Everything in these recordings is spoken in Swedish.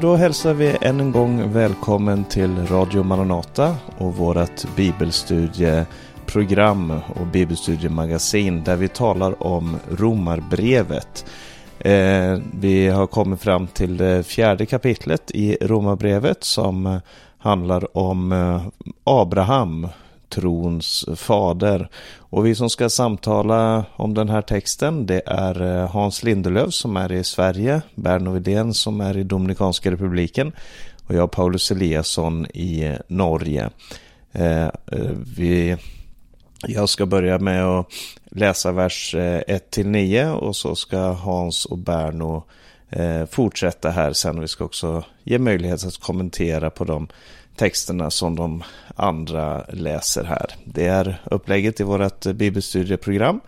Då hälsar vi än en gång välkommen till Radio Maranata och vårt bibelstudieprogram och bibelstudiemagasin där vi talar om Romarbrevet. Eh, vi har kommit fram till det fjärde kapitlet i Romarbrevet som handlar om eh, Abraham, trons fader. Och vi som ska samtala om den här texten det är eh, Hans Lindelöf som är i Sverige, Berno Widén som är i Dominikanska republiken och jag Paulus Eliasson i eh, Norge. Eh, vi, jag ska börja med att läsa vers 1-9 och så ska Hans och Berno fortsätta här sen. Vi ska också ge möjlighet att kommentera på de texterna som de andra läser här. Det är upplägget i vårt bibelstudieprogram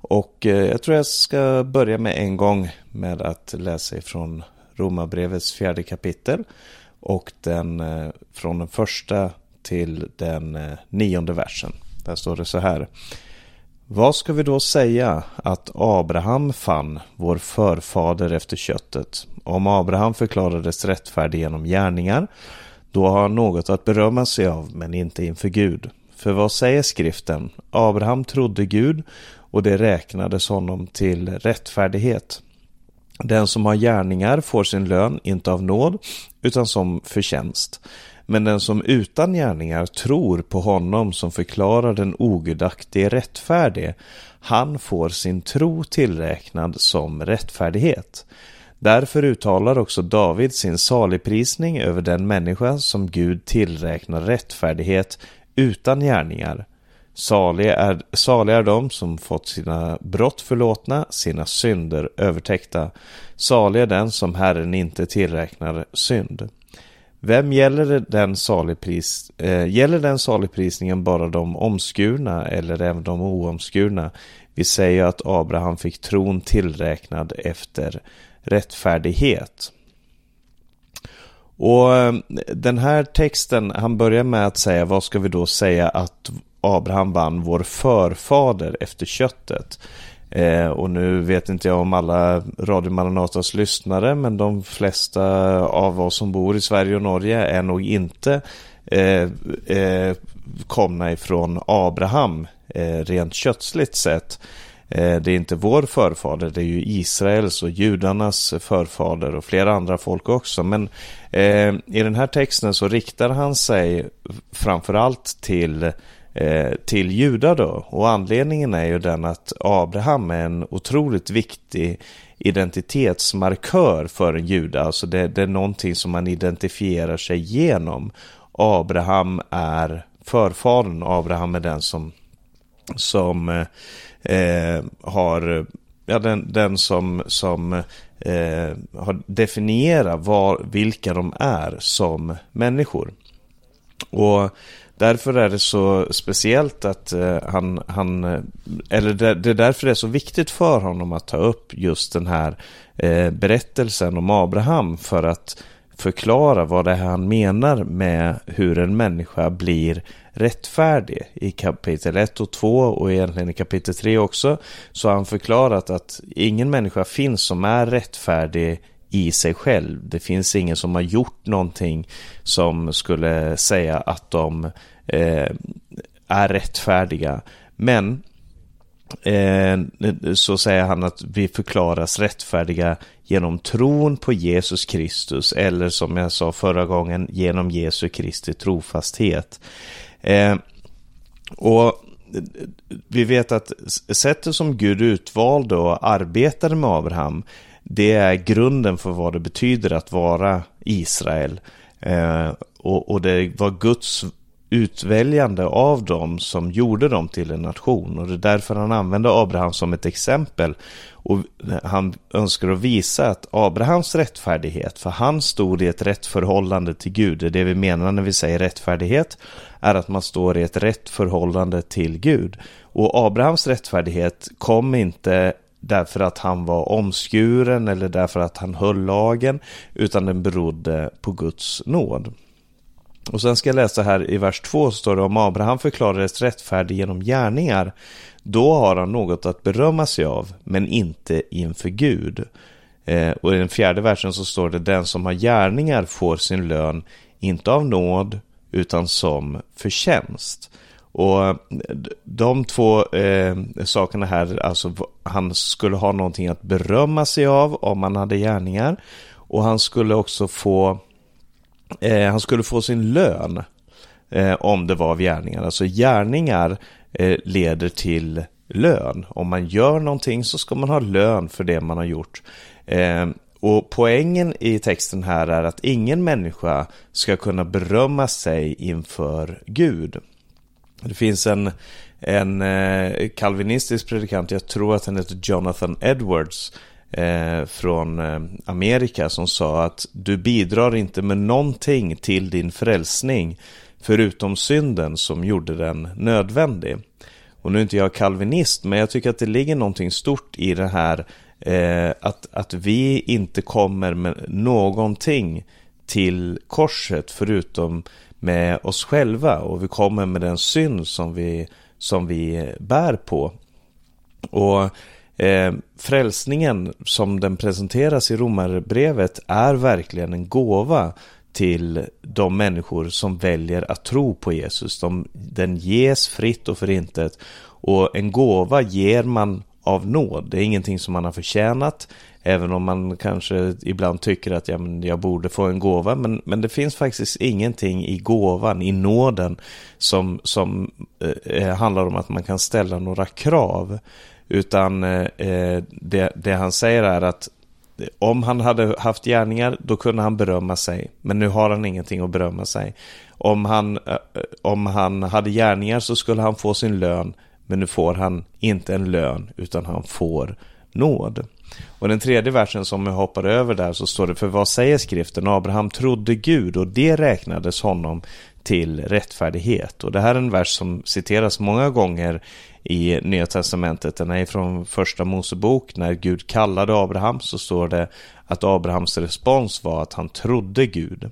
och eh, jag tror jag ska börja med en gång med att läsa ifrån Romarbrevets fjärde kapitel och den eh, från den första till den eh, nionde versen. Där står det så här. Vad ska vi då säga att Abraham fann, vår förfader efter köttet, om Abraham förklarades rättfärdig genom gärningar då har han något att berömma sig av, men inte inför Gud. För vad säger skriften? Abraham trodde Gud och det räknades honom till rättfärdighet. Den som har gärningar får sin lön inte av nåd utan som förtjänst. Men den som utan gärningar tror på honom som förklarar den ogudaktige rättfärdig, han får sin tro tillräknad som rättfärdighet. Därför uttalar också David sin saligprisning över den människa som Gud tillräknar rättfärdighet utan gärningar. Saliga är, saliga är de som fått sina brott förlåtna, sina synder övertäckta. Salig är den som Herren inte tillräknar synd. Vem gäller den, saligpris, eh, gäller den saligprisningen bara de omskurna eller även de oomskurna? Vi säger att Abraham fick tron tillräknad efter rättfärdighet. Och eh, den här texten, han börjar med att säga, vad ska vi då säga att Abraham vann vår förfader efter köttet? Eh, och nu vet inte jag om alla Radio Maranatas lyssnare, men de flesta av oss som bor i Sverige och Norge är nog inte eh, eh, komna ifrån Abraham eh, rent kötsligt sett. Eh, det är inte vår förfader, det är ju Israels och judarnas förfader och flera andra folk också. Men eh, i den här texten så riktar han sig framförallt till eh, till judar då. Och anledningen är ju den att Abraham är en otroligt viktig identitetsmarkör för en jude. Alltså det, det är någonting som man identifierar sig genom. Abraham är förfadern, Abraham är den som, som eh, eh, har ja, den, den som, som eh, har definierat var, vilka de är som människor. Och därför är det så speciellt att eh, han, han, eh, eller det, det är därför det är så viktigt för honom att ta upp just den här eh, berättelsen om Abraham för att förklara vad det är han menar med hur en människa blir rättfärdig. I kapitel 1 och 2 och egentligen i kapitel 3 också så har han förklarat att ingen människa finns som är rättfärdig i sig själv. Det finns ingen som har gjort någonting som skulle säga att de eh, är rättfärdiga. Men eh, så säger han att vi förklaras rättfärdiga genom tron på Jesus Kristus eller som jag sa förra gången genom Jesu Kristi trofasthet. Eh, och vi vet att sättet som Gud utvalde och arbetade med Abraham det är grunden för vad det betyder att vara Israel. Eh, och, och, det var Guds utväljande av dem som gjorde dem till en nation. Och det är därför han använde Abraham som ett exempel. Och han önskar att visa att Abrahams rättfärdighet, för han stod i ett rätt förhållande till Gud. Det är det vi menar när vi säger rättfärdighet, är att man står i ett rätt förhållande till Gud. Och Abrahams rättfärdighet kom inte därför att han var omskuren eller därför att han höll lagen, utan den berodde på Guds nåd. Och sen ska jag läsa här i vers 2 står det om Abraham förklarades rättfärdig genom gärningar. Då har han något att berömma sig av, men inte inför Gud. Eh, och i den fjärde versen så står det den som har gärningar får sin lön inte av nåd utan som förtjänst. Och eh, de två eh, sakerna här, alltså han skulle ha någonting att berömma sig av om han hade gärningar. Och han skulle också få, eh, han skulle få sin lön eh, om det var av gärningar. Alltså gärningar eh, leder till lön. Om man gör någonting så ska man ha lön för det man har gjort. Eh, och poängen i texten här är att ingen människa ska kunna berömma sig inför Gud. Det finns en, en eh, kalvinistisk predikant, jag tror att han heter Jonathan Edwards, eh, från eh, Amerika som sa att du bidrar inte med någonting till din frälsning förutom synden som gjorde den nödvändig. Och nu är inte jag kalvinist, men jag tycker att det ligger någonting stort i det här eh, att, att vi inte kommer med någonting till korset förutom med oss själva och vi kommer med den synd som vi, som vi bär på. Och eh, frälsningen som den presenteras i romarbrevet är verkligen en gåva till de människor som väljer att tro på Jesus. De, den ges fritt och förintet och en gåva ger man av nåd. Det är ingenting som man har förtjänat. Även om man kanske ibland tycker att ja, men jag borde få en gåva. Men, men det finns faktiskt ingenting i gåvan, i nåden, som, som eh, eh handlar om att man kan ställa några krav. Utan eh, eh, det, det han säger är att om han hade haft gärningar, då kunde han berömma sig. Men nu har han ingenting att berömma sig. Om han, eh, om han hade gärningar så skulle han få sin lön. Men nu får han inte en lön, utan han får nåd. Och den tredje versen som jag hoppar över där så står det För vad säger skriften? Abraham trodde Gud och det räknades honom till rättfärdighet. Och det här är en vers som citeras många gånger i Nya Testamentet. Den är från första Mosebok. När Gud kallade Abraham så står det att Abrahams respons var att han trodde Gud.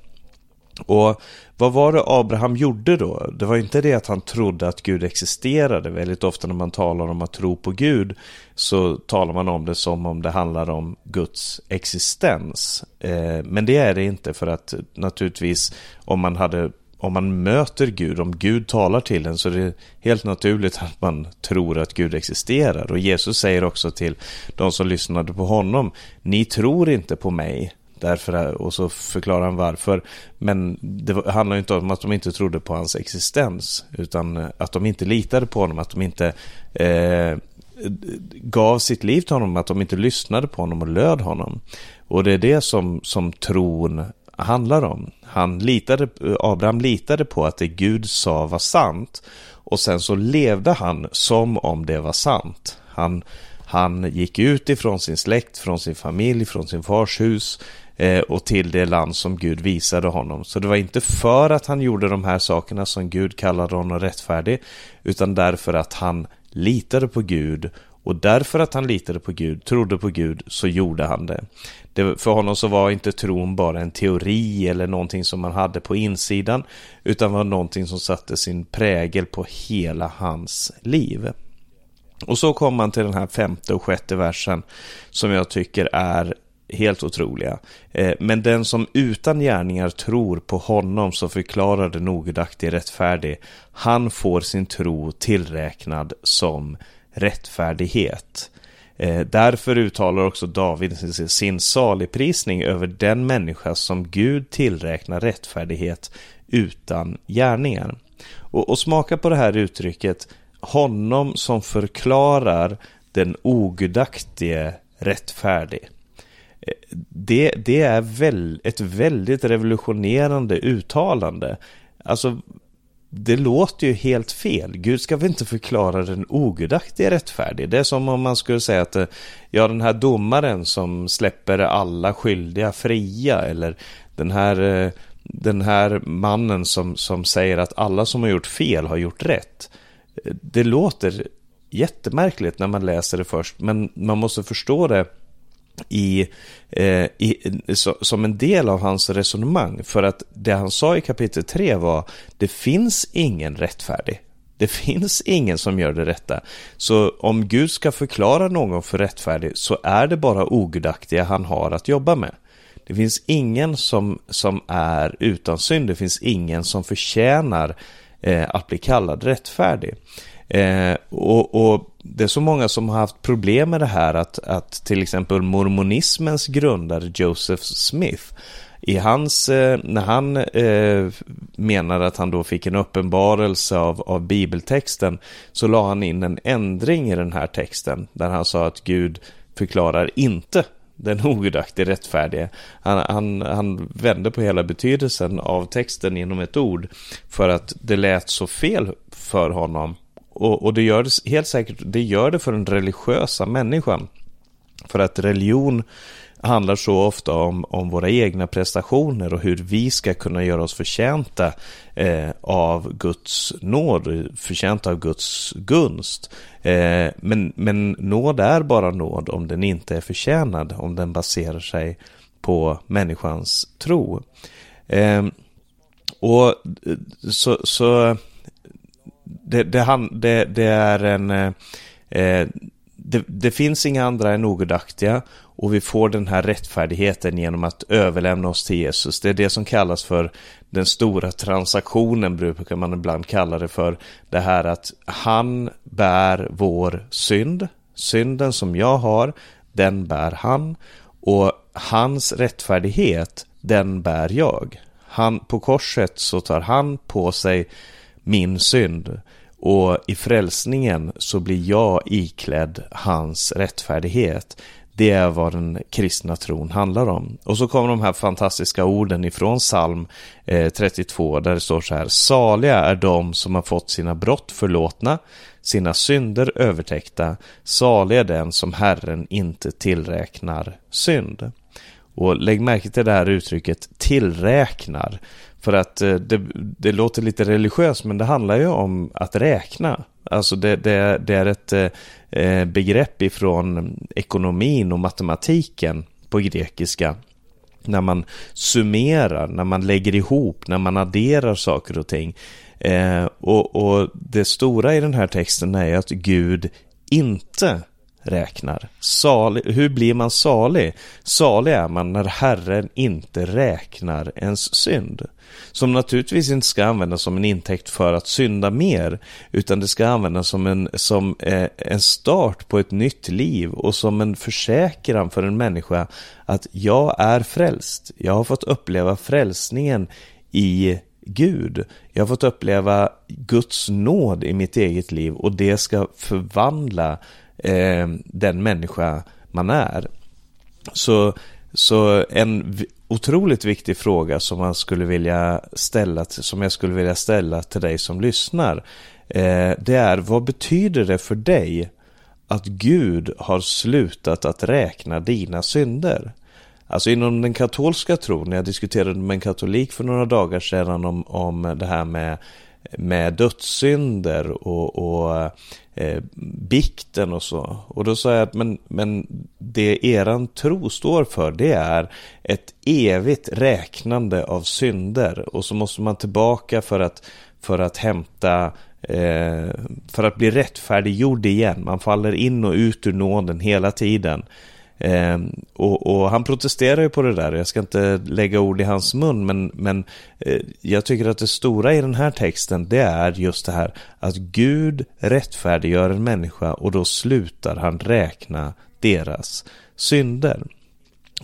Och vad var det Abraham gjorde då? Det var inte det att han trodde att Gud existerade. Väldigt ofta när man talar om att tro på Gud så talar man om det som om det handlar om Guds existens. Eh, men det är det inte för att naturligtvis om man hade om man möter Gud, om Gud talar till en så är det helt naturligt att man tror att Gud existerar. Och Jesus säger också till de som lyssnade på honom, ni tror inte på mig Därför, och så förklarar han varför. Men det handlar inte om att de inte trodde på hans existens. Utan att de inte litade på honom. Att de inte eh, gav sitt liv till honom. Att de inte lyssnade på honom och löd honom. Och det är det som, som tron handlar om. Han litade, Abraham litade på att det Gud sa var sant. Och sen så levde han som om det var sant. Han, han gick ut ifrån sin släkt, från sin familj, från sin fars hus eh, och till det land som Gud visade honom. Så det var inte för att han gjorde de här sakerna som Gud kallade honom rättfärdig, utan därför att han litade på Gud och därför att han litade på Gud, trodde på Gud, så gjorde han det det. För honom så var inte tron bara en teori eller någonting som man hade på insidan, utan var någonting som satte sin prägel på hela hans liv. Och så kom man till den här femte och sjätte versen som jag tycker är helt otroliga. Eh, men den som utan gärningar tror på honom som förklarar nogdaktig rättfärdig, han får sin tro tillräknad som rättfärdighet. Eh, därför uttalar också David sin saligprisning över den människa som Gud tillräknar rättfärdighet utan gärningar. Och, och smaka på det här uttrycket, honom som förklarar den ogudaktige rättfärdig eh, det, det är väl, ett väldigt revolutionerande uttalande. Alltså, det låter ju helt fel. Gud ska väl inte förklara den ogudaktige rättfärdig. Det är som om man skulle säga att eh, ja, den här domaren som släpper alla skyldiga fria eller den här, eh, den här mannen som, som säger att alla som har gjort fel har gjort rätt. Eh, det låter jättemärkligt när man läser det först, men man måste förstå det i, eh, i, så, som en del av hans resonemang. För att det han sa i kapitel 3 var det finns ingen rättfärdig. Det finns ingen som gör det rätta. Så om Gud ska förklara någon för rättfärdig så är det bara ogudaktiga han har att jobba med. Det finns ingen som, som är utan synd. Det finns ingen som förtjänar eh, att bli kallad rättfärdig. Eh, och, och, det är så många som har haft problem med det här att, att till exempel mormonismens grundare Joseph Smith i hans, eh, när han eh, menade att han då fick en uppenbarelse av, av bibeltexten så la han in en ändring i den här texten där han sa att Gud förklarar inte den ogudaktige rättfärdige. Han, han, han vände på hela betydelsen av texten genom ett ord för att det lät så fel för honom. Och, och det gör det helt säkert, det gör det för den religiösa människan. För att religion handlar så ofta om, om våra egna prestationer och hur vi ska kunna göra oss förtjänta eh, av Guds nåd, förtjänta av Guds gunst. Eh, men, men nåd är bara nåd om den inte är förtjänad, om den baserar sig på människans tro. Eh, och så, så det, det, det, det är en... Eh, eh, det, det, finns inga andra än ogudaktiga och vi får den här rättfärdigheten genom att överlämna oss till Jesus. Det är det som kallas för den stora transaktionen, brukar man ibland kalla det för. Det här att han bär vår synd. Synden som jag har, den bär han. Och hans rättfärdighet, den bär jag. Han, på korset så tar han på sig min synd. Och i frälsningen så blir jag iklädd hans rättfärdighet. Det är vad den kristna tron handlar om. Och så kommer de här fantastiska orden ifrån psalm eh, 32 där det står så här. Saliga är de som har fått sina brott förlåtna, sina synder övertäckta. Saliga är den som Herren inte tillräknar synd. Och lägg märke till det här uttrycket tillräknar. För att eh, det, det låter lite religiöst men det handlar ju om att räkna. Alltså det, det, det är ett eh, eh, begrepp ifrån ekonomin och matematiken på grekiska. När man summerar, när man lägger ihop, när man adderar saker och ting. Och, och det stora i den här texten är att Gud inte räknar. Salig, hur blir man salig? Salig är man när Herren inte räknar ens synd. Som naturligtvis inte ska användas som en intäkt för att synda mer, utan det ska användas som en, som, eh, en start på ett nytt liv och som en försäkran för en människa att jag är frälst. Jag har fått uppleva frälsningen i Gud. Jag har fått uppleva Guds nåd i mitt eget liv och det ska förvandla eh, den människa man är. Så, så en otroligt viktig fråga som man skulle vilja ställa, som jag skulle vilja ställa till dig som lyssnar. Eh, det är vad betyder det för dig att Gud har slutat att räkna dina synder? Alltså inom den katolska tron, jag diskuterade med en katolik för några dagar sedan om, om det här med, med dödssynder och, och eh, bikten och så. Och då sa jag att men, men det eran tro står för det är ett evigt räknande av synder och så måste man tillbaka för att, för att hämta eh, för att bli rättfärdiggjord igen. Man faller in och ut ur nåden hela tiden. Eh, och, och, han protesterar ju på det där, jag ska inte lägga ord i hans mun, men, men eh, jag tycker att det stora i den här texten, det är just det här att Gud rättfärdiggör en människa och då slutar han räkna deras synder.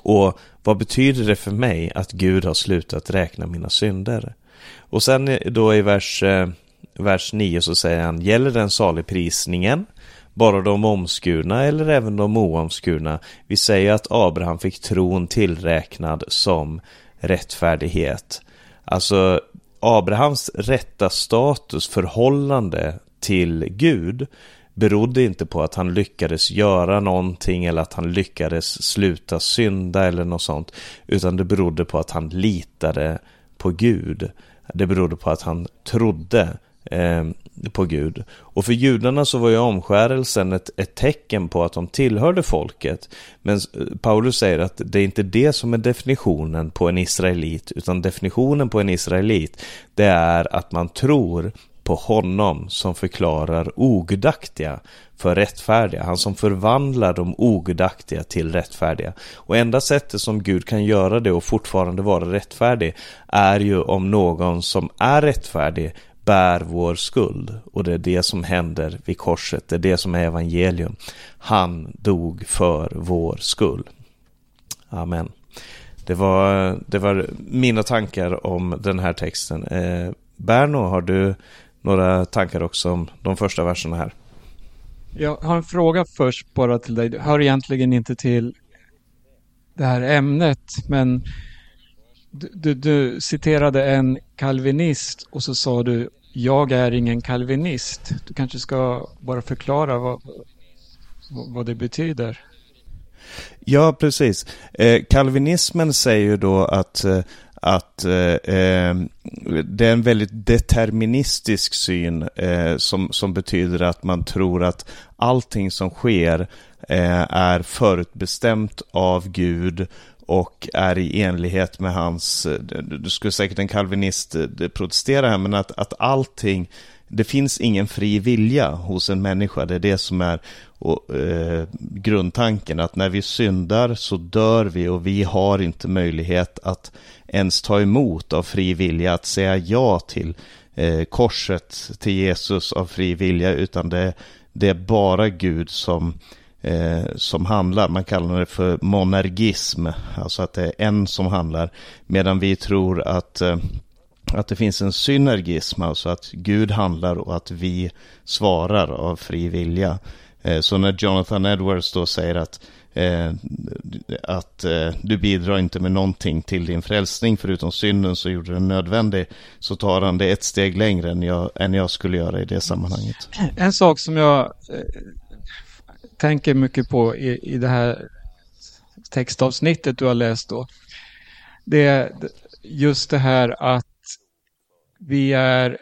Och vad betyder det för mig att Gud har slutat räkna mina synder? Och sen eh, då i vers, eh, vers 9 så säger han, gäller den saligprisningen bara de omskurna eller även de oomskurna. Vi säger att Abraham fick tron tillräknad som rättfärdighet. Alltså Abrahams rätta status, förhållande till Gud berodde inte på att han lyckades göra någonting eller att han lyckades sluta synda eller något sånt. Utan det berodde på att han litade på Gud. Det berodde på att han trodde eh, på Gud. Och för judarna så var ju omskärelsen ett, ett tecken på att de tillhörde folket. Men Paulus säger att det är inte det som är definitionen på en israelit, utan definitionen på en israelit, det är att man tror på honom som förklarar ogudaktiga för rättfärdiga. Han som förvandlar de ogudaktiga till rättfärdiga. Och enda sättet som Gud kan göra det och fortfarande vara rättfärdig är ju om någon som är rättfärdig bär vår skuld. Och det är det som händer vid korset. Det är det som är evangelium. Han dog för vår skull. Amen. Det var, det var mina tankar om den här texten. Eh, Berno, har du några tankar också om de första verserna här? Jag har en fråga först bara till dig. Det hör egentligen inte till det här ämnet, men du, du, du, citerade en kalvinist och så sa du jag är ingen kalvinist. Du kanske ska bara förklara vad, vad det betyder. Ja, precis. Eh, kalvinismen säger ju då att eh, att eh, eh, det är en väldigt deterministisk syn eh, som, som betyder att man tror att allting som sker eh, är förutbestämt av Gud och är i enlighet med hans, du skulle säkert en kalvinist eh, protestera här, men att, att allting det finns ingen fri vilja hos en människa. Det är det som är och, eh, grundtanken. Att när vi syndar så dör vi och vi har inte möjlighet att ens ta emot av fri vilja. Att säga ja till eh, korset, till Jesus av fri vilja. Utan det, det är bara Gud som, eh, som handlar. Man kallar det för monergism. Alltså att det är en som handlar. Medan vi tror att eh, att det finns en synergism, alltså att Gud handlar och att vi svarar av fri vilja. Eh, så när Jonathan Edwards då säger att, eh, att eh, du bidrar inte med någonting till din frälsning förutom synden så gjorde den nödvändig, så tar han det ett steg längre än jag, än jag skulle göra i det sammanhanget. En sak som jag eh, tänker mycket på i, i det här textavsnittet du har läst då, det är just det här att vi är,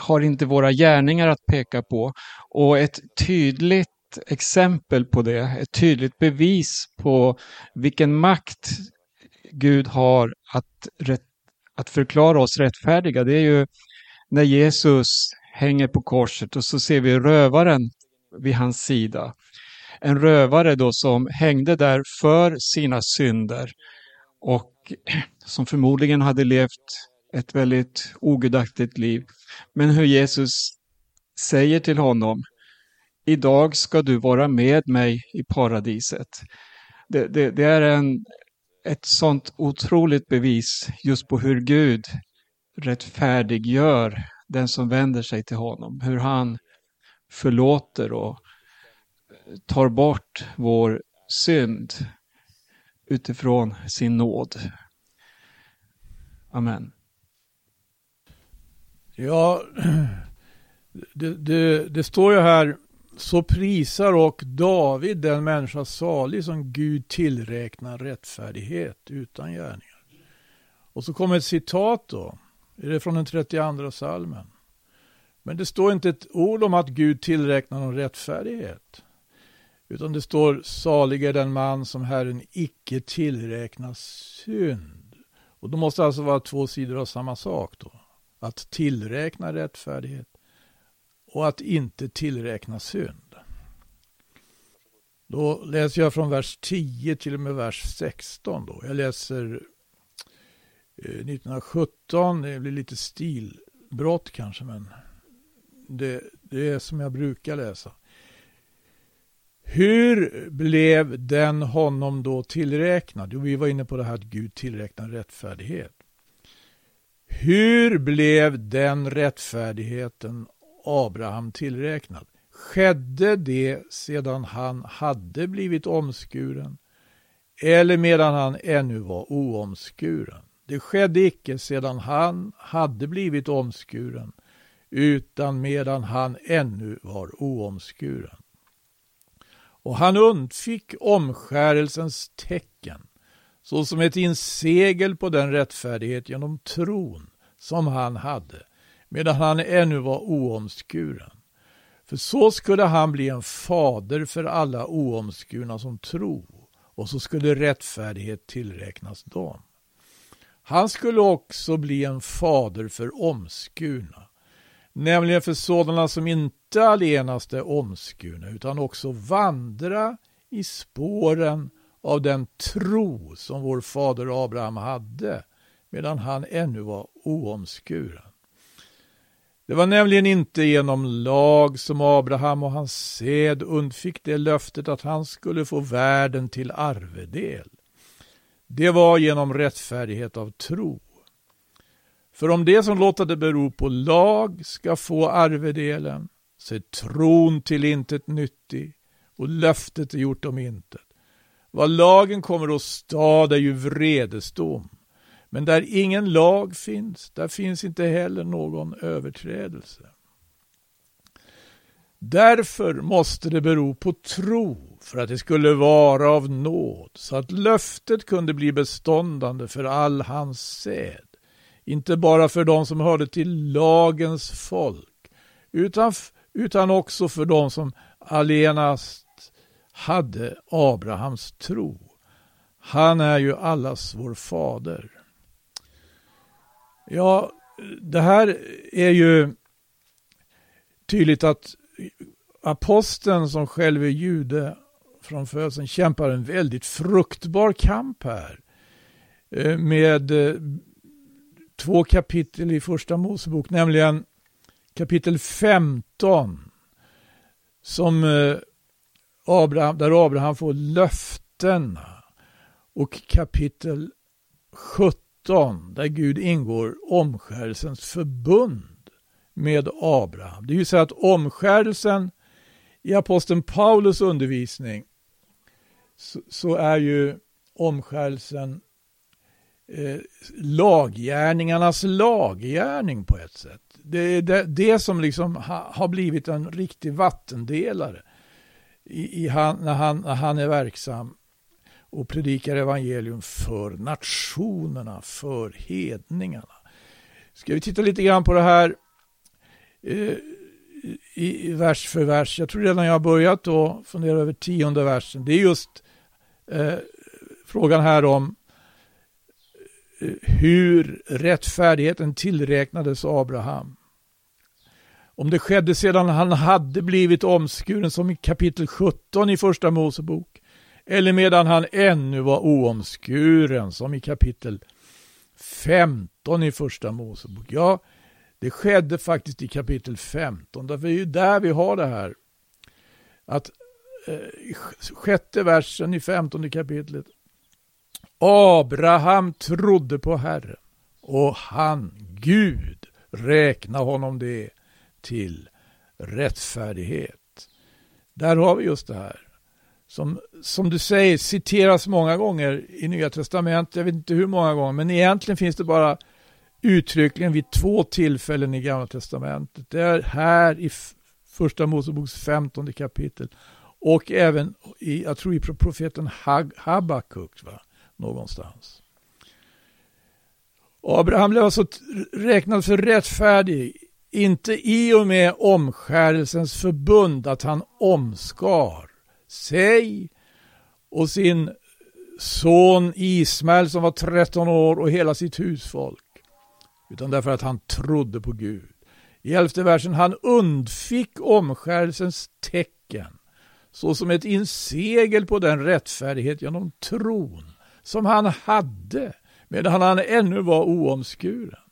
har inte våra gärningar att peka på. Och ett tydligt exempel på det, ett tydligt bevis på vilken makt Gud har att, rätt, att förklara oss rättfärdiga, det är ju när Jesus hänger på korset och så ser vi rövaren vid hans sida. En rövare då som hängde där för sina synder och som förmodligen hade levt ett väldigt ogudaktigt liv. Men hur Jesus säger till honom, idag ska du vara med mig i paradiset. Det, det, det är en, ett sånt otroligt bevis just på hur Gud rättfärdiggör den som vänder sig till honom. Hur han förlåter och tar bort vår synd utifrån sin nåd. Amen. Ja, det, det, det, står ju här, så prisar och David den människa salig som Gud tillräknar rättfärdighet utan gärningar. Och så kommer ett citat då, är det från den 32 salmen. Men det står inte ett ord om att Gud tillräknar någon rättfärdighet. Utan det står salig är den man som Herren icke tillräknar synd. Och då måste det alltså vara två sidor av samma sak då att tillräkna rättfärdighet och att inte tillräkna synd. Då läser jag från vers 10 till och med vers 16. Då. Jag läser eh, 1917, det blir lite stilbrott kanske, men det, det är som jag brukar läsa. Hur blev den honom då tillräknad? Jo, vi var inne på det här att Gud tillräknar rättfärdighet. Hur blev den rättfärdigheten Abraham tillräknad? Skedde det sedan han hade blivit omskuren eller medan han ännu var oomskuren? Det skedde icke sedan han hade blivit omskuren utan medan han ännu var oomskuren. Och han undfick omskärelsens tecken såsom ett insegel på den rättfärdighet genom tron som han hade, medan han ännu var oomskuren. För så skulle han bli en fader för alla oomskurna som tro, och så skulle rättfärdighet tillräknas dem. Han skulle också bli en fader för omskurna, nämligen för sådana som inte allenast är omskurna utan också vandra i spåren av den tro som vår fader Abraham hade medan han ännu var oomskuren. Det var nämligen inte genom lag som Abraham och hans säd undfick det löftet att han skulle få världen till arvedel. Det var genom rättfärdighet av tro. För om det som låter det bero på lag ska få arvedelen, så är tron till intet nyttig och löftet är gjort om intet. Vad lagen kommer att stad är ju vredesdom. Men där ingen lag finns, där finns inte heller någon överträdelse. Därför måste det bero på tro för att det skulle vara av nåd så att löftet kunde bli beståndande för all hans säd. Inte bara för de som hörde till lagens folk utan, utan också för de som allenast hade Abrahams tro. Han är ju allas vår fader. Ja, det här är ju tydligt att aposteln som själv är jude från födseln kämpar en väldigt fruktbar kamp här. Eh, med eh, två kapitel i första Mosebok, nämligen kapitel 15 som eh, Abraham, där Abraham får löften. och kapitel 17 där Gud ingår omskärelsens förbund med Abraham. Det är ju så att omskärelsen i aposteln Paulus undervisning så, så är ju omskärelsen eh, laggärningarnas laggärning på ett sätt. Det är det, det som liksom ha, har blivit en riktig vattendelare i, i han, när, han, när han är verksam och predikar evangelium för nationerna, för hedningarna. Ska vi titta lite grann på det här eh, i, vers för vers. Jag tror redan jag har börjat då fundera över tionde versen. Det är just eh, frågan här om eh, hur rättfärdigheten tillräknades Abraham. Om det skedde sedan han hade blivit omskuren som i kapitel 17 i första Mosebok eller medan han ännu var oomskuren som i kapitel 15 i första Mosebok. Ja, det skedde faktiskt i kapitel 15. Därför är det ju där vi har det här. Att eh, sjätte versen i 15 kapitlet. Abraham trodde på Herren och han, Gud, räknade honom det till rättfärdighet. Där har vi just det här som, som du säger citeras många gånger i Nya Testamentet. Jag vet inte hur många gånger, men egentligen finns det bara uttryckligen vid två tillfällen i Gamla Testamentet. Det är här i Första Moseboks 15 kapitel och även i, jag tror i profeten Habakuk, va? någonstans. Abraham blev alltså räknad för rättfärdig, inte i och med omskärelsens förbund att han omskar, sig och sin son Ismael som var 13 år och hela sitt husfolk. Utan därför att han trodde på Gud. I elfte versen, han undfick omskärelsens tecken såsom ett insegel på den rättfärdighet genom tron som han hade medan han ännu var oomskuren.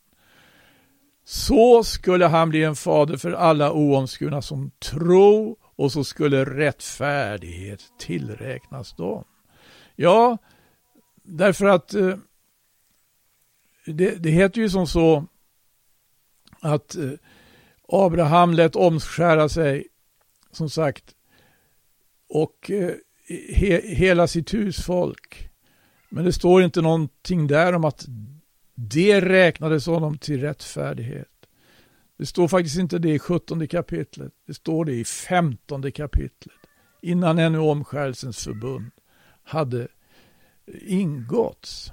Så skulle han bli en fader för alla oomskurna som tro och så skulle rättfärdighet tillräknas dem. Ja, därför att eh, det, det heter ju som så att eh, Abraham lät omskära sig, som sagt, och eh, he, hela sitt husfolk. Men det står inte någonting där om att det räknades honom till rättfärdighet. Det står faktiskt inte det i 17 kapitlet. Det står det i 15 kapitlet. Innan ännu omskärelsens förbund hade ingåtts.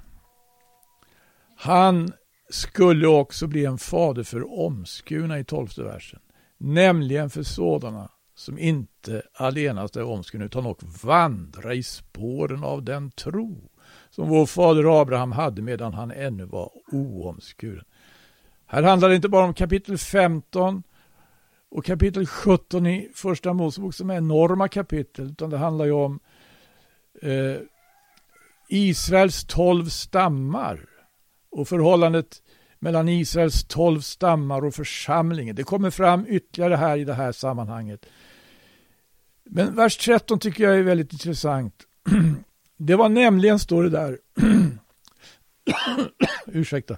Han skulle också bli en fader för omskurna i tolfte versen. Nämligen för sådana som inte allenast är omskurna utan och vandra i spåren av den tro som vår fader Abraham hade medan han ännu var oomskuren. Här handlar det inte bara om kapitel 15 och kapitel 17 i första Mosebok som är enorma kapitel, utan det handlar ju om eh, Israels tolv stammar och förhållandet mellan Israels tolv stammar och församlingen. Det kommer fram ytterligare här i det här sammanhanget. Men vers 13 tycker jag är väldigt intressant. Det var nämligen, står det där, ursäkta,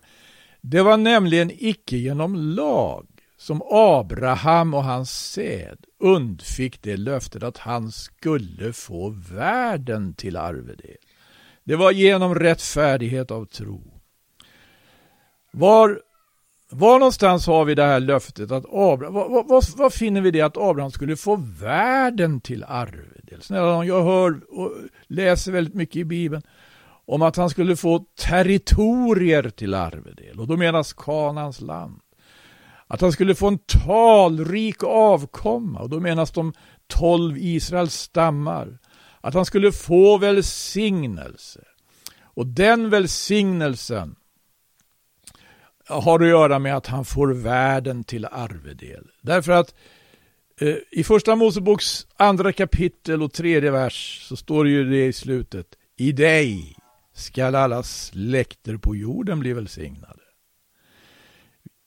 det var nämligen icke genom lag som Abraham och hans säd undfick det löftet att han skulle få världen till arvedel. Det var genom rättfärdighet av tro. Var, var någonstans har vi det här löftet att Abraham, vad, vad, vad finner vi det att Abraham skulle få världen till arvedel? Snälla jag hör och läser väldigt mycket i Bibeln om att han skulle få territorier till arvedel och då menas Kanans land. Att han skulle få en talrik avkomma och då menas de tolv Israels stammar. Att han skulle få välsignelse. Och den välsignelsen har att göra med att han får världen till arvedel. Därför att eh, i första Moseboks andra kapitel och tredje vers så står det ju det i slutet. I dig skall alla släkter på jorden bli välsignade.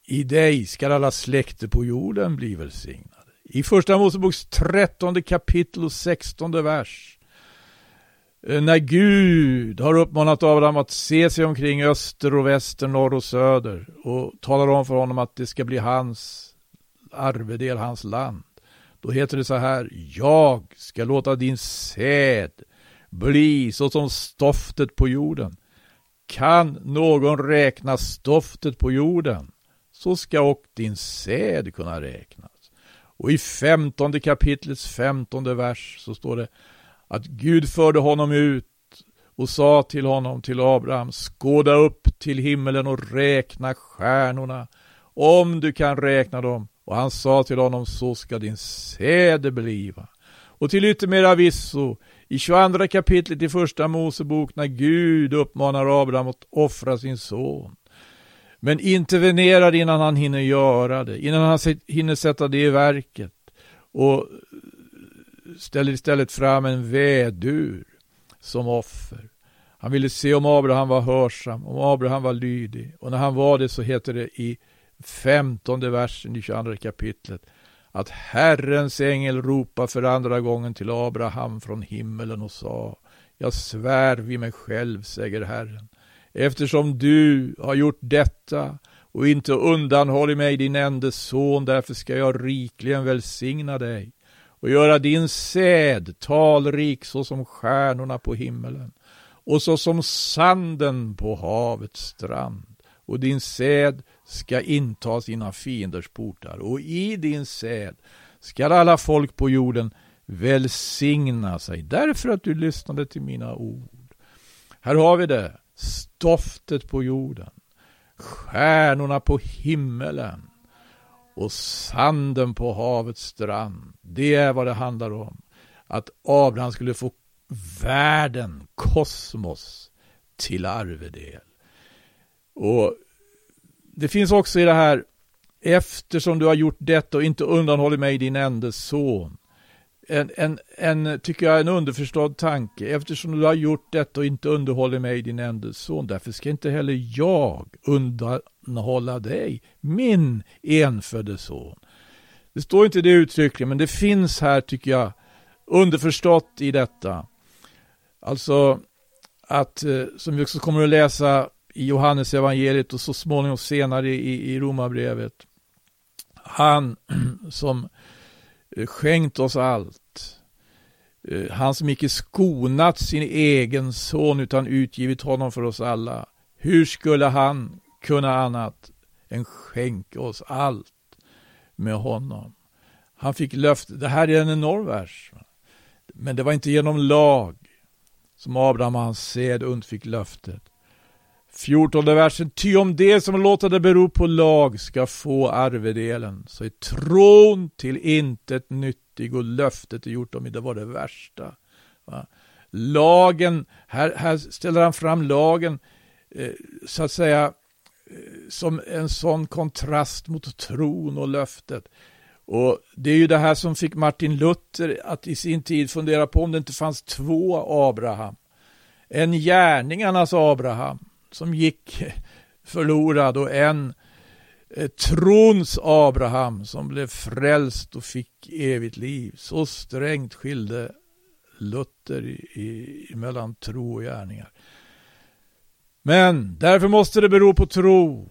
I dig skall alla släkter på jorden bli välsignade. I första Moseboks trettonde kapitel och sextonde vers Eh, när Gud har uppmanat Abraham att se sig omkring öster och väster, norr och söder och talar om för honom att det ska bli hans arvedel, hans land. Då heter det så här, jag ska låta din säd bli såsom stoftet på jorden. Kan någon räkna stoftet på jorden, så ska och din säd kunna räknas. Och i femtonde kapitlets femtonde vers så står det att Gud förde honom ut och sa till honom, till Abraham, skåda upp till himmelen och räkna stjärnorna, om du kan räkna dem. Och han sa till honom, så ska din säde bliva. Och till yttermera visso, i 22 kapitlet i första Mosebok, när Gud uppmanar Abraham att offra sin son, men intervenerar innan han hinner göra det, innan han hinner sätta det i verket. Och ställer istället fram en vädur som offer. Han ville se om Abraham var hörsam, om Abraham var lydig. Och när han var det så heter det i femtonde versen i 22 kapitlet att Herrens ängel ropade för andra gången till Abraham från himmelen och sa Jag svär vid mig själv, säger Herren, eftersom du har gjort detta och inte undanhållit mig din enda son, därför ska jag rikligen välsigna dig och göra din säd talrik såsom stjärnorna på himmelen och såsom sanden på havets strand. Och din säd ska inta sina fienders portar och i din säd skall alla folk på jorden välsigna sig därför att du lyssnade till mina ord. Här har vi det, stoftet på jorden, stjärnorna på himmelen och sanden på havets strand. Det är vad det handlar om. Att Abraham skulle få världen, kosmos, till arvedel. Och det finns också i det här, eftersom du har gjort detta och inte undanhållit mig din enda son, en, en, en, tycker jag, en underförstådd tanke. Eftersom du har gjort detta och inte underhåller mig, din enda son, därför ska inte heller jag undanhålla dig, min enfödde son. Det står inte det uttryckligen, men det finns här, tycker jag, underförstått i detta. Alltså att, eh, som vi också kommer att läsa i Johannes evangeliet och så småningom senare i, i Romarbrevet. Han som Eh, skänkt oss allt. Eh, han som icke skonat sin egen son utan utgivit honom för oss alla. Hur skulle han kunna annat än skänka oss allt med honom? Han fick löfte. Det här är en enorm vers. Men det var inte genom lag som Abraham och hans sed undfick löftet. Fjortonde versen. Ty om det som låter det bero på lag ska få arvedelen, så är tron till intet nyttig och löftet är gjort om det var det värsta. Va? Lagen, här, här ställer han fram lagen, eh, så att säga, eh, som en sån kontrast mot tron och löftet. Och Det är ju det här som fick Martin Luther att i sin tid fundera på om det inte fanns två Abraham. En gärningarnas Abraham som gick förlorad och en eh, trons Abraham som blev frälst och fick evigt liv. Så strängt skilde Luther i, i, mellan tro och gärningar. Men därför måste det bero på tro.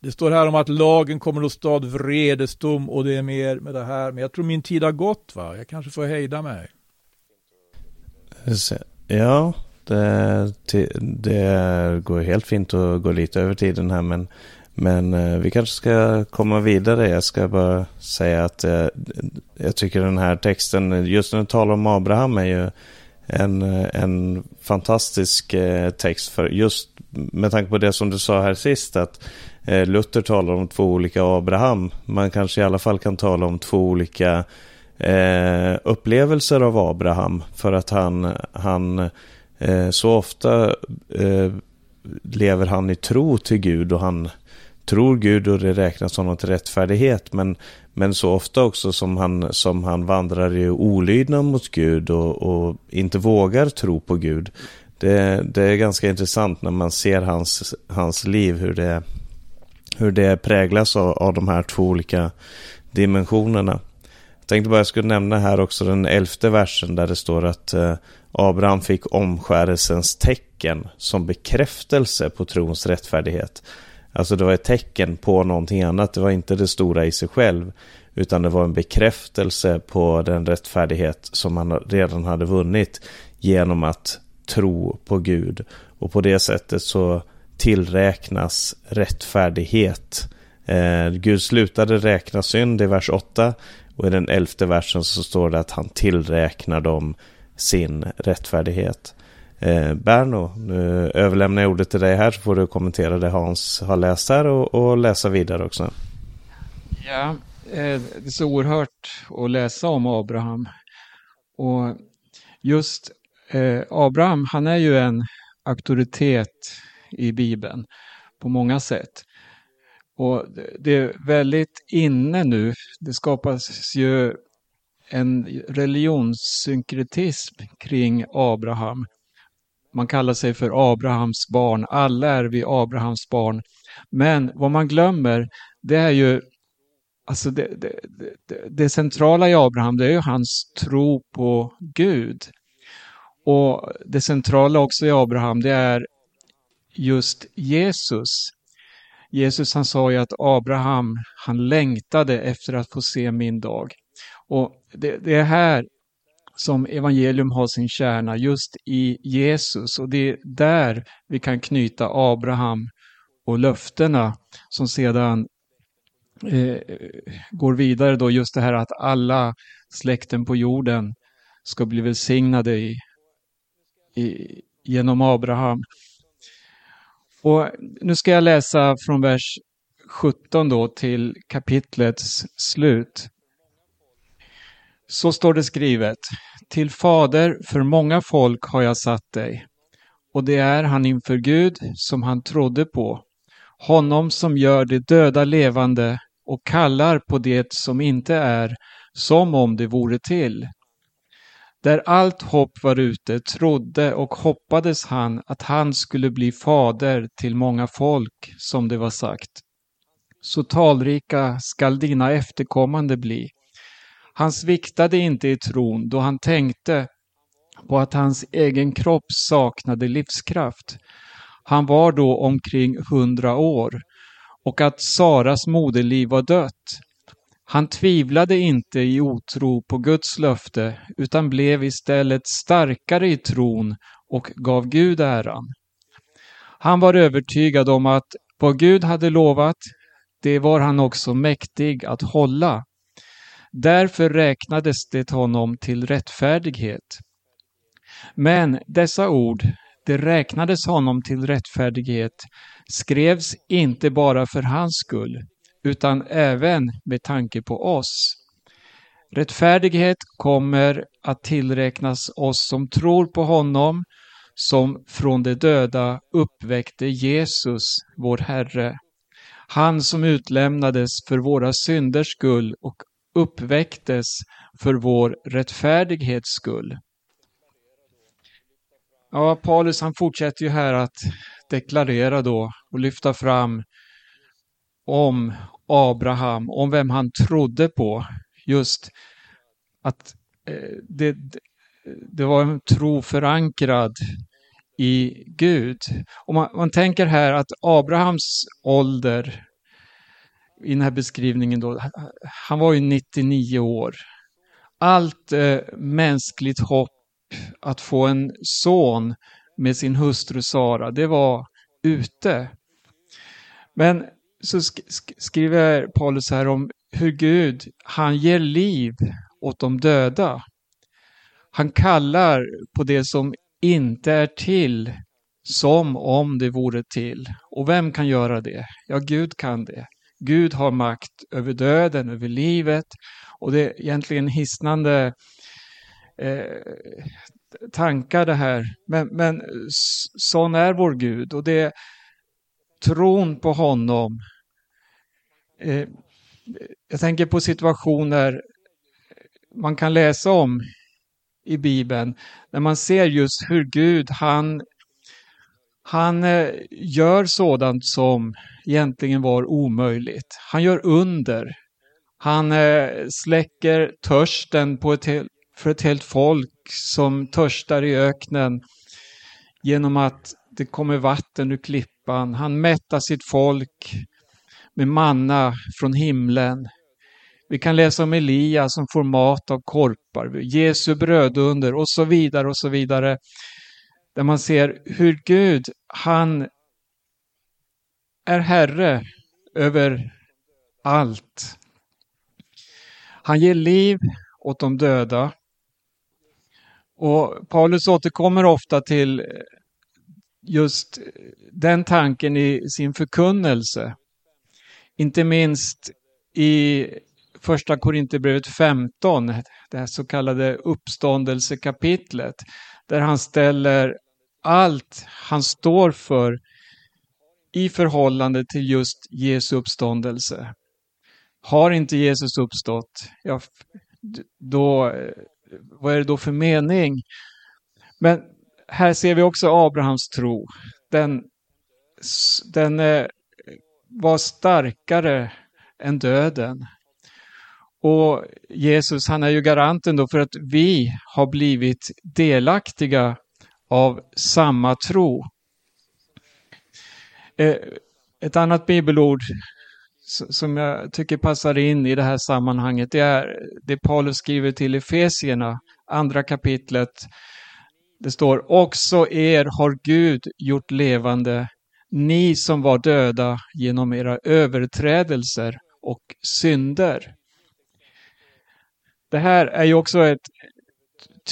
Det står här om att lagen kommer att stad vredesdom och det är mer med det här. Men jag tror min tid har gått va? Jag kanske får hejda mig. Ja, Eh, det, det går helt fint att gå lite över tiden här men, men eh, vi kanske ska komma vidare. Jag ska bara säga att jag, jag tycker den här texten, just när du talar om Abraham är ju en, en fantastisk text för just med tanke på det som du sa här sist att Luther talar om två olika Abraham. Man kanske i alla fall kan tala om två olika eh, upplevelser av Abraham för att han, han Eh, så ofta eh, lever han i tro till Gud och han tror Gud och det räknas honom till rättfärdighet. Men, men så ofta också som han, som han vandrar i olydnad mot Gud och, och inte vågar tro på Gud. Det, det, är ganska intressant när man ser hans, hans liv, hur det, hur det präglas av, av de här två olika dimensionerna. Jag tänkte bara jag skulle nämna här också den elfte versen där det står att eh, Abraham fick omskärelsens tecken som bekräftelse på trons rättfärdighet. Alltså det var ett tecken på någonting annat. Det var inte det stora i sig själv. Utan det var en bekräftelse på den rättfärdighet som han redan hade vunnit genom att tro på Gud. Och på det sättet så tillräknas rättfärdighet. Eh, Gud slutade räkna synd i vers 8 och i den elfte versen så står det att han tillräknar dem sin rättfärdighet. Eh, Berno, nu överlämnar jag ordet till dig här så får du kommentera det Hans har läst här och, och läsa vidare också. Ja, eh, det är så oerhört att läsa om Abraham. Och just eh, Abraham, han är ju en auktoritet i Bibeln på många sätt. Och det är väldigt inne nu. Det skapas ju en religionssynkretism kring Abraham. Man kallar sig för Abrahams barn. Alla är vi Abrahams barn. Men vad man glömmer, det är ju Alltså det, det, det, det, centrala i Abraham det är ju hans tro på Gud. Och det centrala också i Abraham det är just Jesus. Jesus han sa ju att Abraham han längtade efter att få se min dag. Och det, det är här som evangelium har sin kärna, just i Jesus. Och det är där vi kan knyta Abraham och löftena som sedan eh, går vidare då, just det här att alla släkten på jorden ska bli välsignade i, i, genom Abraham. Och nu ska jag läsa från vers 17 då till kapitlets slut. Så står det skrivet. Till fader för många folk har jag satt dig. Och det är han inför Gud som han trodde på. Honom som gör det döda levande och kallar på det som inte är som om det vore till. Där allt hopp var ute trodde och hoppades han att han skulle bli fader till många folk, som det var sagt. Så talrika skall dina efterkommande bli. Han sviktade inte i tron då han tänkte på att hans egen kropp saknade livskraft. Han var då omkring hundra år och att Saras moderliv var dött. Han tvivlade inte i otro på Guds löfte utan blev istället starkare i tron och gav Gud äran. Han var övertygad om att vad Gud hade lovat, det var han också mäktig att hålla. Därför räknades det honom till rättfärdighet. Men dessa ord, det räknades honom till rättfärdighet, skrevs inte bara för hans skull, utan även med tanke på oss. Rättfärdighet kommer att tillräknas oss som tror på honom, som från de döda uppväckte Jesus, vår Herre. Han som utlämnades för våra synders skull och uppväcktes för vår rättfärdighets skull. Ja, Paulus han fortsätter ju här att deklarera då och lyfta fram om Abraham, om vem han trodde på. Just att eh, det, det var en tro förankrad i Gud. Om man, man tänker här att Abrahams ålder i den här beskrivningen då, han var ju 99 år. Allt eh, mänskligt hopp att få en son med sin hustru Sara, det var ute. Men så sk skriver Paulus här om hur Gud, han ger liv åt de döda. Han kallar på det som inte är till som om det vore till. Och vem kan göra det? Ja, Gud kan det. Gud har makt över döden, över livet. Och det är egentligen hisnande eh, tankar det här. Men, men sån är vår Gud och det är tron på honom. Eh, jag tänker på situationer man kan läsa om i Bibeln, när man ser just hur Gud, han, han eh, gör sådant som egentligen var omöjligt. Han gör under. Han eh, släcker törsten på ett, för ett helt folk som törstar i öknen genom att det kommer vatten ur klippan. Han mättar sitt folk med manna från himlen. Vi kan läsa om Elia som får mat av korpar, Jesu brödunder och så vidare och så vidare. Där man ser hur Gud, han är herre över allt. Han ger liv åt de döda. Och Paulus återkommer ofta till just den tanken i sin förkunnelse. Inte minst i första Korinthierbrevet 15, det här så kallade uppståndelsekapitlet, där han ställer allt han står för i förhållande till just Jesu uppståndelse. Har inte Jesus uppstått, ja, då, eh, vad är det då för mening? Men här ser vi också Abrahams tro. Den, den eh, var starkare än döden. Och Jesus, han är ju garanten då för att vi har blivit delaktiga av samma tro. Eh, ett annat bibelord som jag tycker passar in i det här sammanhanget, det är det Paulus skriver till Efesierna, andra kapitlet. Det står också er har Gud gjort levande, ni som var döda genom era överträdelser och synder. Det här är ju också ett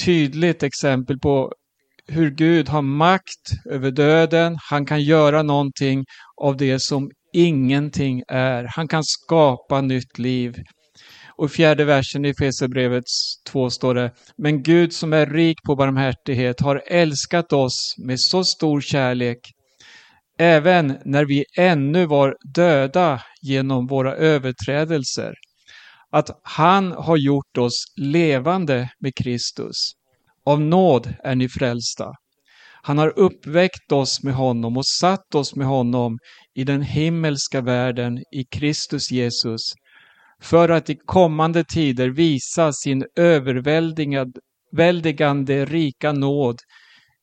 tydligt exempel på hur Gud har makt över döden. Han kan göra någonting av det som ingenting är. Han kan skapa nytt liv. Och i fjärde versen i Efesierbrevet 2 står det, men Gud som är rik på barmhärtighet har älskat oss med så stor kärlek, även när vi ännu var döda genom våra överträdelser att han har gjort oss levande med Kristus. Av nåd är ni frälsta. Han har uppväckt oss med honom och satt oss med honom i den himmelska världen i Kristus Jesus för att i kommande tider visa sin överväldigande rika nåd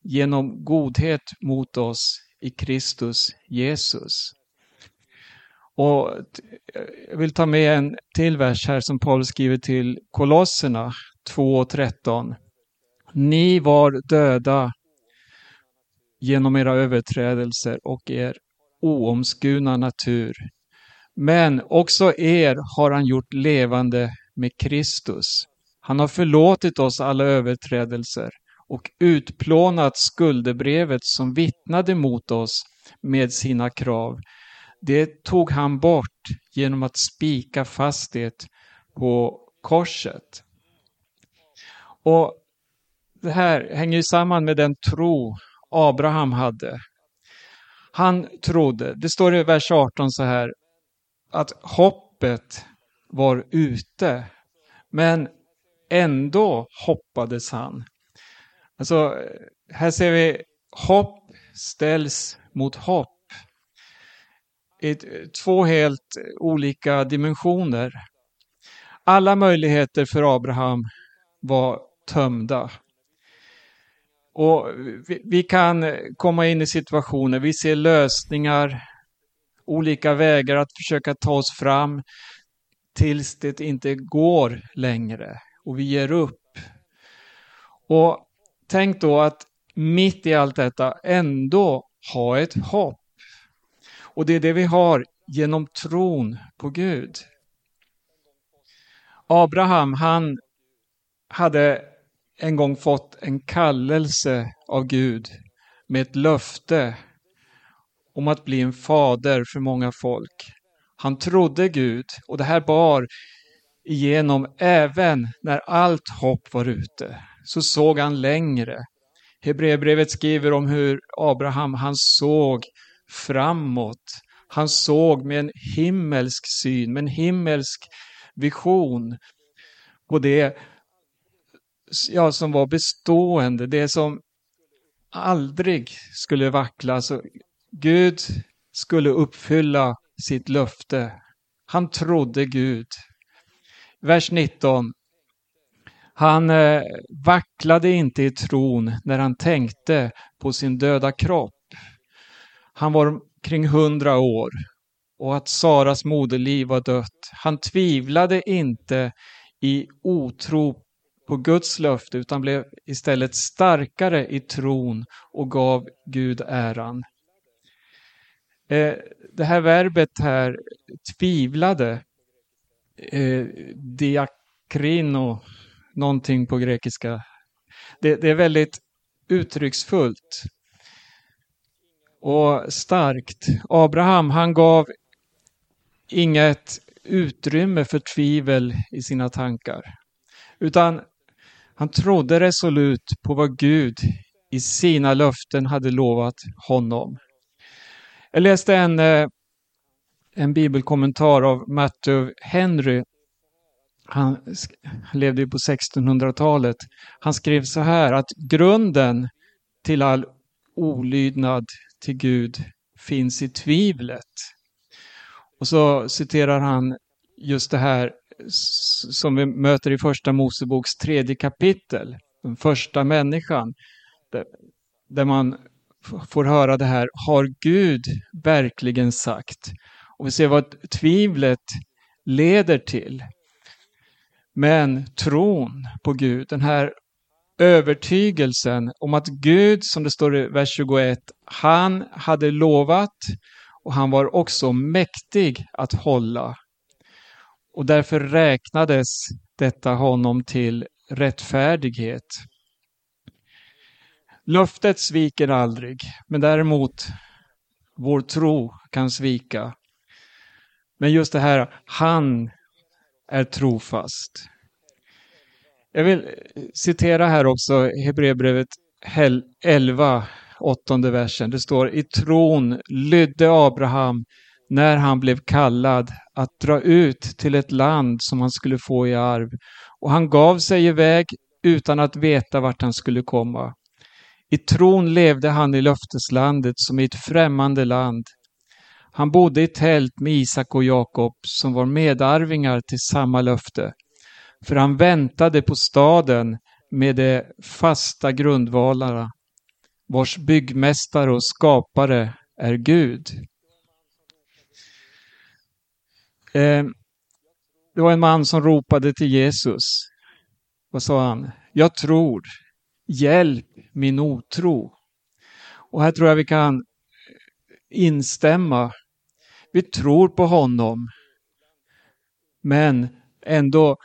genom godhet mot oss i Kristus Jesus. Och jag vill ta med en till vers här som Paulus skriver till Kolosserna 2.13. Ni var döda genom era överträdelser och er oomskurna natur. Men också er har han gjort levande med Kristus. Han har förlåtit oss alla överträdelser och utplånat skuldebrevet som vittnade mot oss med sina krav det tog han bort genom att spika fast det på korset. Och Det här hänger samman med den tro Abraham hade. Han trodde, det står i vers 18 så här, att hoppet var ute Men ändå hoppades han. Alltså, här ser vi hopp ställs mot hopp. I två helt olika dimensioner. Alla möjligheter för Abraham var tömda. Och vi, vi, kan komma in i situationer, vi ser lösningar, olika vägar att försöka ta oss fram tills det inte går längre och vi ger upp. Och tänk då att mitt i allt detta ändå ha ett hopp. Och det är det vi har genom tron på Gud. Abraham, han hade en gång fått en kallelse av Gud med ett löfte om att bli en fader för många folk. Han trodde Gud och det här bar igenom även när allt hopp var ute. Så såg han längre. Hebreerbrevet skriver om hur Abraham, han såg framåt. Han såg med en himmelsk syn, med en himmelsk vision på det ja, som var bestående, det som aldrig skulle vackla. Så Gud skulle uppfylla sitt löfte. Han trodde Gud. Vers 19. Han eh, vacklade inte i tron när han tänkte på sin döda kropp. Han var kring hundra år och att Saras moderliv var dött. Han tvivlade inte i otro på Guds löfte utan blev istället starkare i tron och gav Gud äran. Eh, det här verbet här, tvivlade, eh, diakrino, någonting på grekiska. Det, det är väldigt uttrycksfullt och starkt. Abraham, han gav inget utrymme för tvivel i sina tankar. Utan han trodde resolut på vad Gud i sina löften hade lovat honom. Jag läste en, eh, en bibelkommentar av Matthew Henry. Han levde ju på 1600-talet. Han skrev så här att grunden till all olydnad till Gud finns i tvivlet. Och så citerar han just det här som vi möter i första Moseboks tredje kapitel, den första människan, där man får höra det här, har Gud verkligen sagt? Och vi ser vad tvivlet leder till. Men tron på Gud, den här övertygelsen om att Gud, som det står i vers 21, han hade lovat och han var också mäktig att hålla. Och därför räknades detta honom till rättfärdighet. Löftet sviker aldrig, men däremot vår tro kan svika. Men just det här, han är trofast. Jag vill citera här också Hebreerbrevet 11, åttonde versen. Det står i tron lydde Abraham när han blev kallad att dra ut till ett land som han skulle få i arv. Och han gav sig iväg utan att veta vart han skulle komma. I tron levde han i löfteslandet som i ett främmande land. Han bodde i tält med Isak och Jakob som var medarvingar till samma löfte. För han väntade på staden med de fasta grundvalarna, vars byggmästare och skapare är Gud. Eh, det var en man som ropade till Jesus. Vad sa han? Jag tror. Hjälp min otro. Och här tror jag vi kan instämma. Vi tror på honom. Men ändå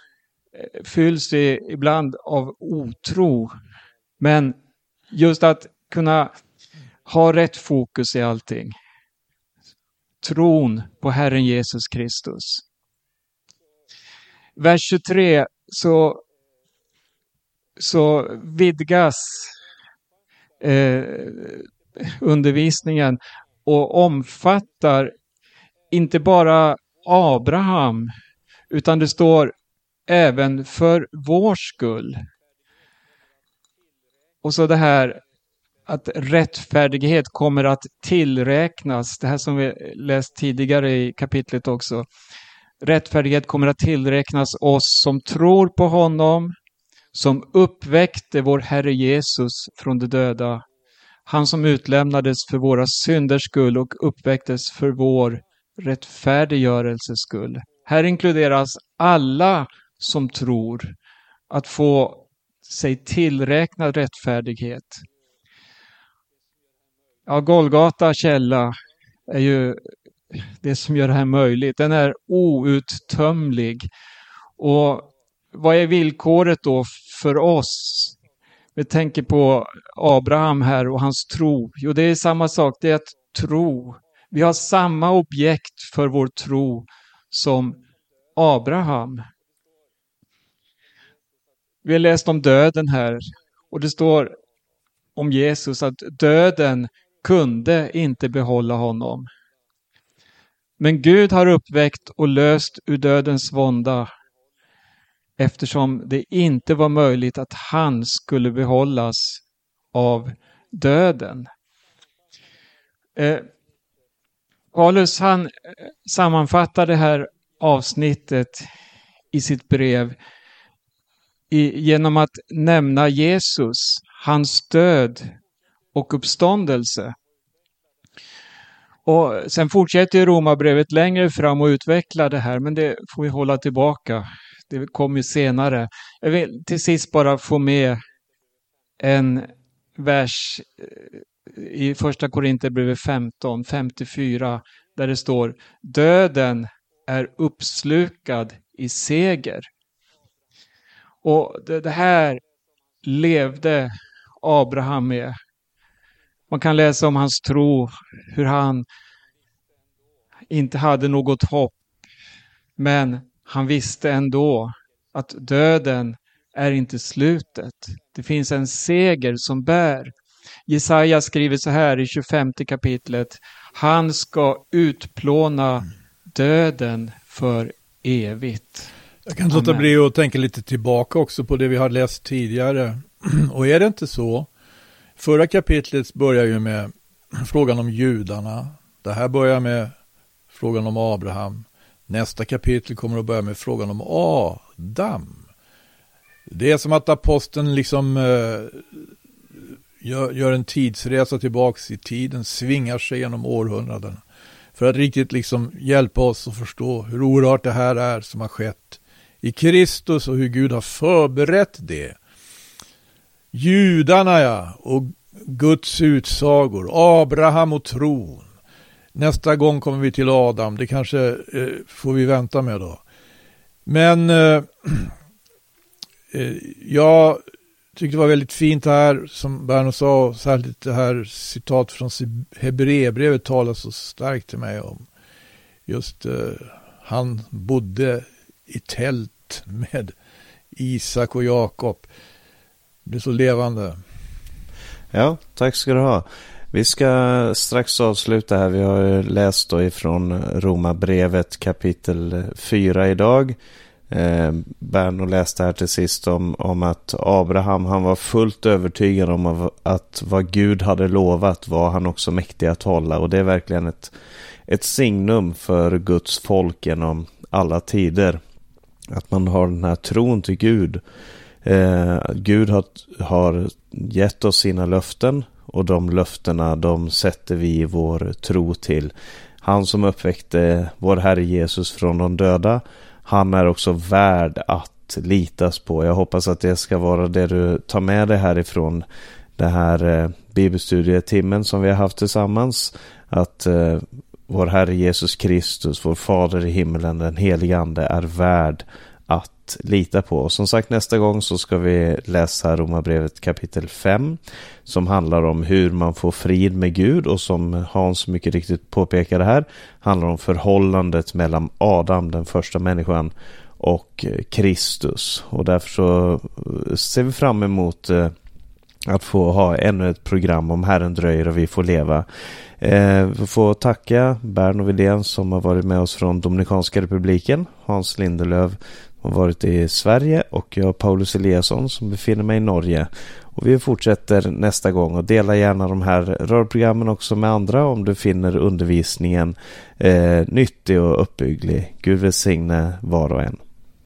eh, fylls vi ibland av otro. Men just att kunna ha rätt fokus i allting tron på Herren Jesus Kristus. Vers 23 så, så vidgas eh, undervisningen och omfattar inte bara Abraham, utan det står även för vår skull. Och så det här att rättfärdighet kommer att tillräknas. Det här som vi läst tidigare i kapitlet också. Rättfärdighet kommer att tillräknas oss som tror på honom, som uppväckte vår Herre Jesus från de döda. Han som utlämnades för våra synders skull och uppväcktes för vår rättfärdiggörelses skull. Här inkluderas alla som tror att få sig tillräknad rättfärdighet. Ja, Golgata källa är ju det som gör det här möjligt. Den är outtömlig. Och vad är villkoret då för oss? Vi tänker på Abraham här och hans tro. Jo, det är samma sak, det är att tro. Vi har samma objekt för vår tro som Abraham. Vi har läst om döden här och det står om Jesus att döden kunde inte behålla honom. Men Gud har uppväckt och löst ur dödens vånda eftersom det inte var möjligt att han skulle behållas av döden. Eh, Paulus han eh, sammanfattar det här avsnittet i sitt brev i, genom att nämna Jesus, hans död och uppståndelse. Och sen fortsätter Romarbrevet längre fram och utvecklar det här, men det får vi hålla tillbaka. Det kommer ju senare. Jag vill till sist bara få med en vers eh, i första Korinthierbrevet 15, 54, där det står Döden är uppslukad i seger. Och det, det här levde Abraham med. Man kan läsa om hans tro, hur han inte hade något hopp. Men han visste ändå att döden är inte slutet. Det finns en seger som bär. Jesaja skriver så här i 25 kapitlet. Han ska utplåna döden för evigt. Jag kan inte låta bli att tänka lite tillbaka också på det vi har läst tidigare. Och är det inte så? Förra kapitlet börjar ju med frågan om judarna. Det här börjar med frågan om Abraham. Nästa kapitel kommer att börja med frågan om Adam. Det är som att aposteln liksom eh, gör, gör, en tidsresa tillbaks i tiden, svingar sig genom århundraden. För att riktigt liksom hjälpa oss att förstå hur oerhört det här är som har skett i Kristus och hur Gud har förberett det. Judarna ja, och Guds utsagor, Abraham och tron. Nästa gång kommer vi till Adam, det kanske eh, får vi vänta med då. Men eh, eh jag tyckte det var väldigt fint här, som Berno sa, särskilt det här citat från Hebreerbrevet talar så starkt till mig om. Just eh, han bodde i tält med Isak och Jakob. Det är så levande. Ja, tack ska du ha. Vi ska strax avsluta här. Vi har läst då ifrån Romarbrevet kapitel 4 idag. Eh, Berno läste här till sist om, om att Abraham han var fullt övertygad om att vad Gud hade lovat var han också mäktig att hålla. Och det är verkligen ett, ett signum för Guds folk genom alla tider. Att man har den här tron till Gud. Eh, Gud har, har gett oss sina löften och de löftena de sätter vi vår tro till. Han som uppväckte vår Herre Jesus från de döda, han är också värd att litas på. Jag hoppas att det ska vara det du tar med dig härifrån det här eh, bibelstudietimmen som vi har haft tillsammans. Att eh, vår Herre Jesus Kristus, vår Fader i himlen, den helige Ande är värd att lita på. Och Som sagt nästa gång så ska vi läsa Romarbrevet kapitel 5 som handlar om hur man får frid med Gud och som Hans mycket riktigt påpekade här handlar om förhållandet mellan Adam, den första människan och Kristus. Och därför så eh, ser vi fram emot eh, att få ha ännu ett program om Herren dröjer och vi får leva. Eh, vi får tacka Berno Widén som har varit med oss från Dominikanska republiken. Hans Lindelöf har varit i Sverige och jag Paulus Eliasson som befinner mig i Norge. Och vi fortsätter nästa gång och dela gärna de här rörprogrammen också med andra om du finner undervisningen eh, nyttig och uppbygglig. Gud välsigne var och en.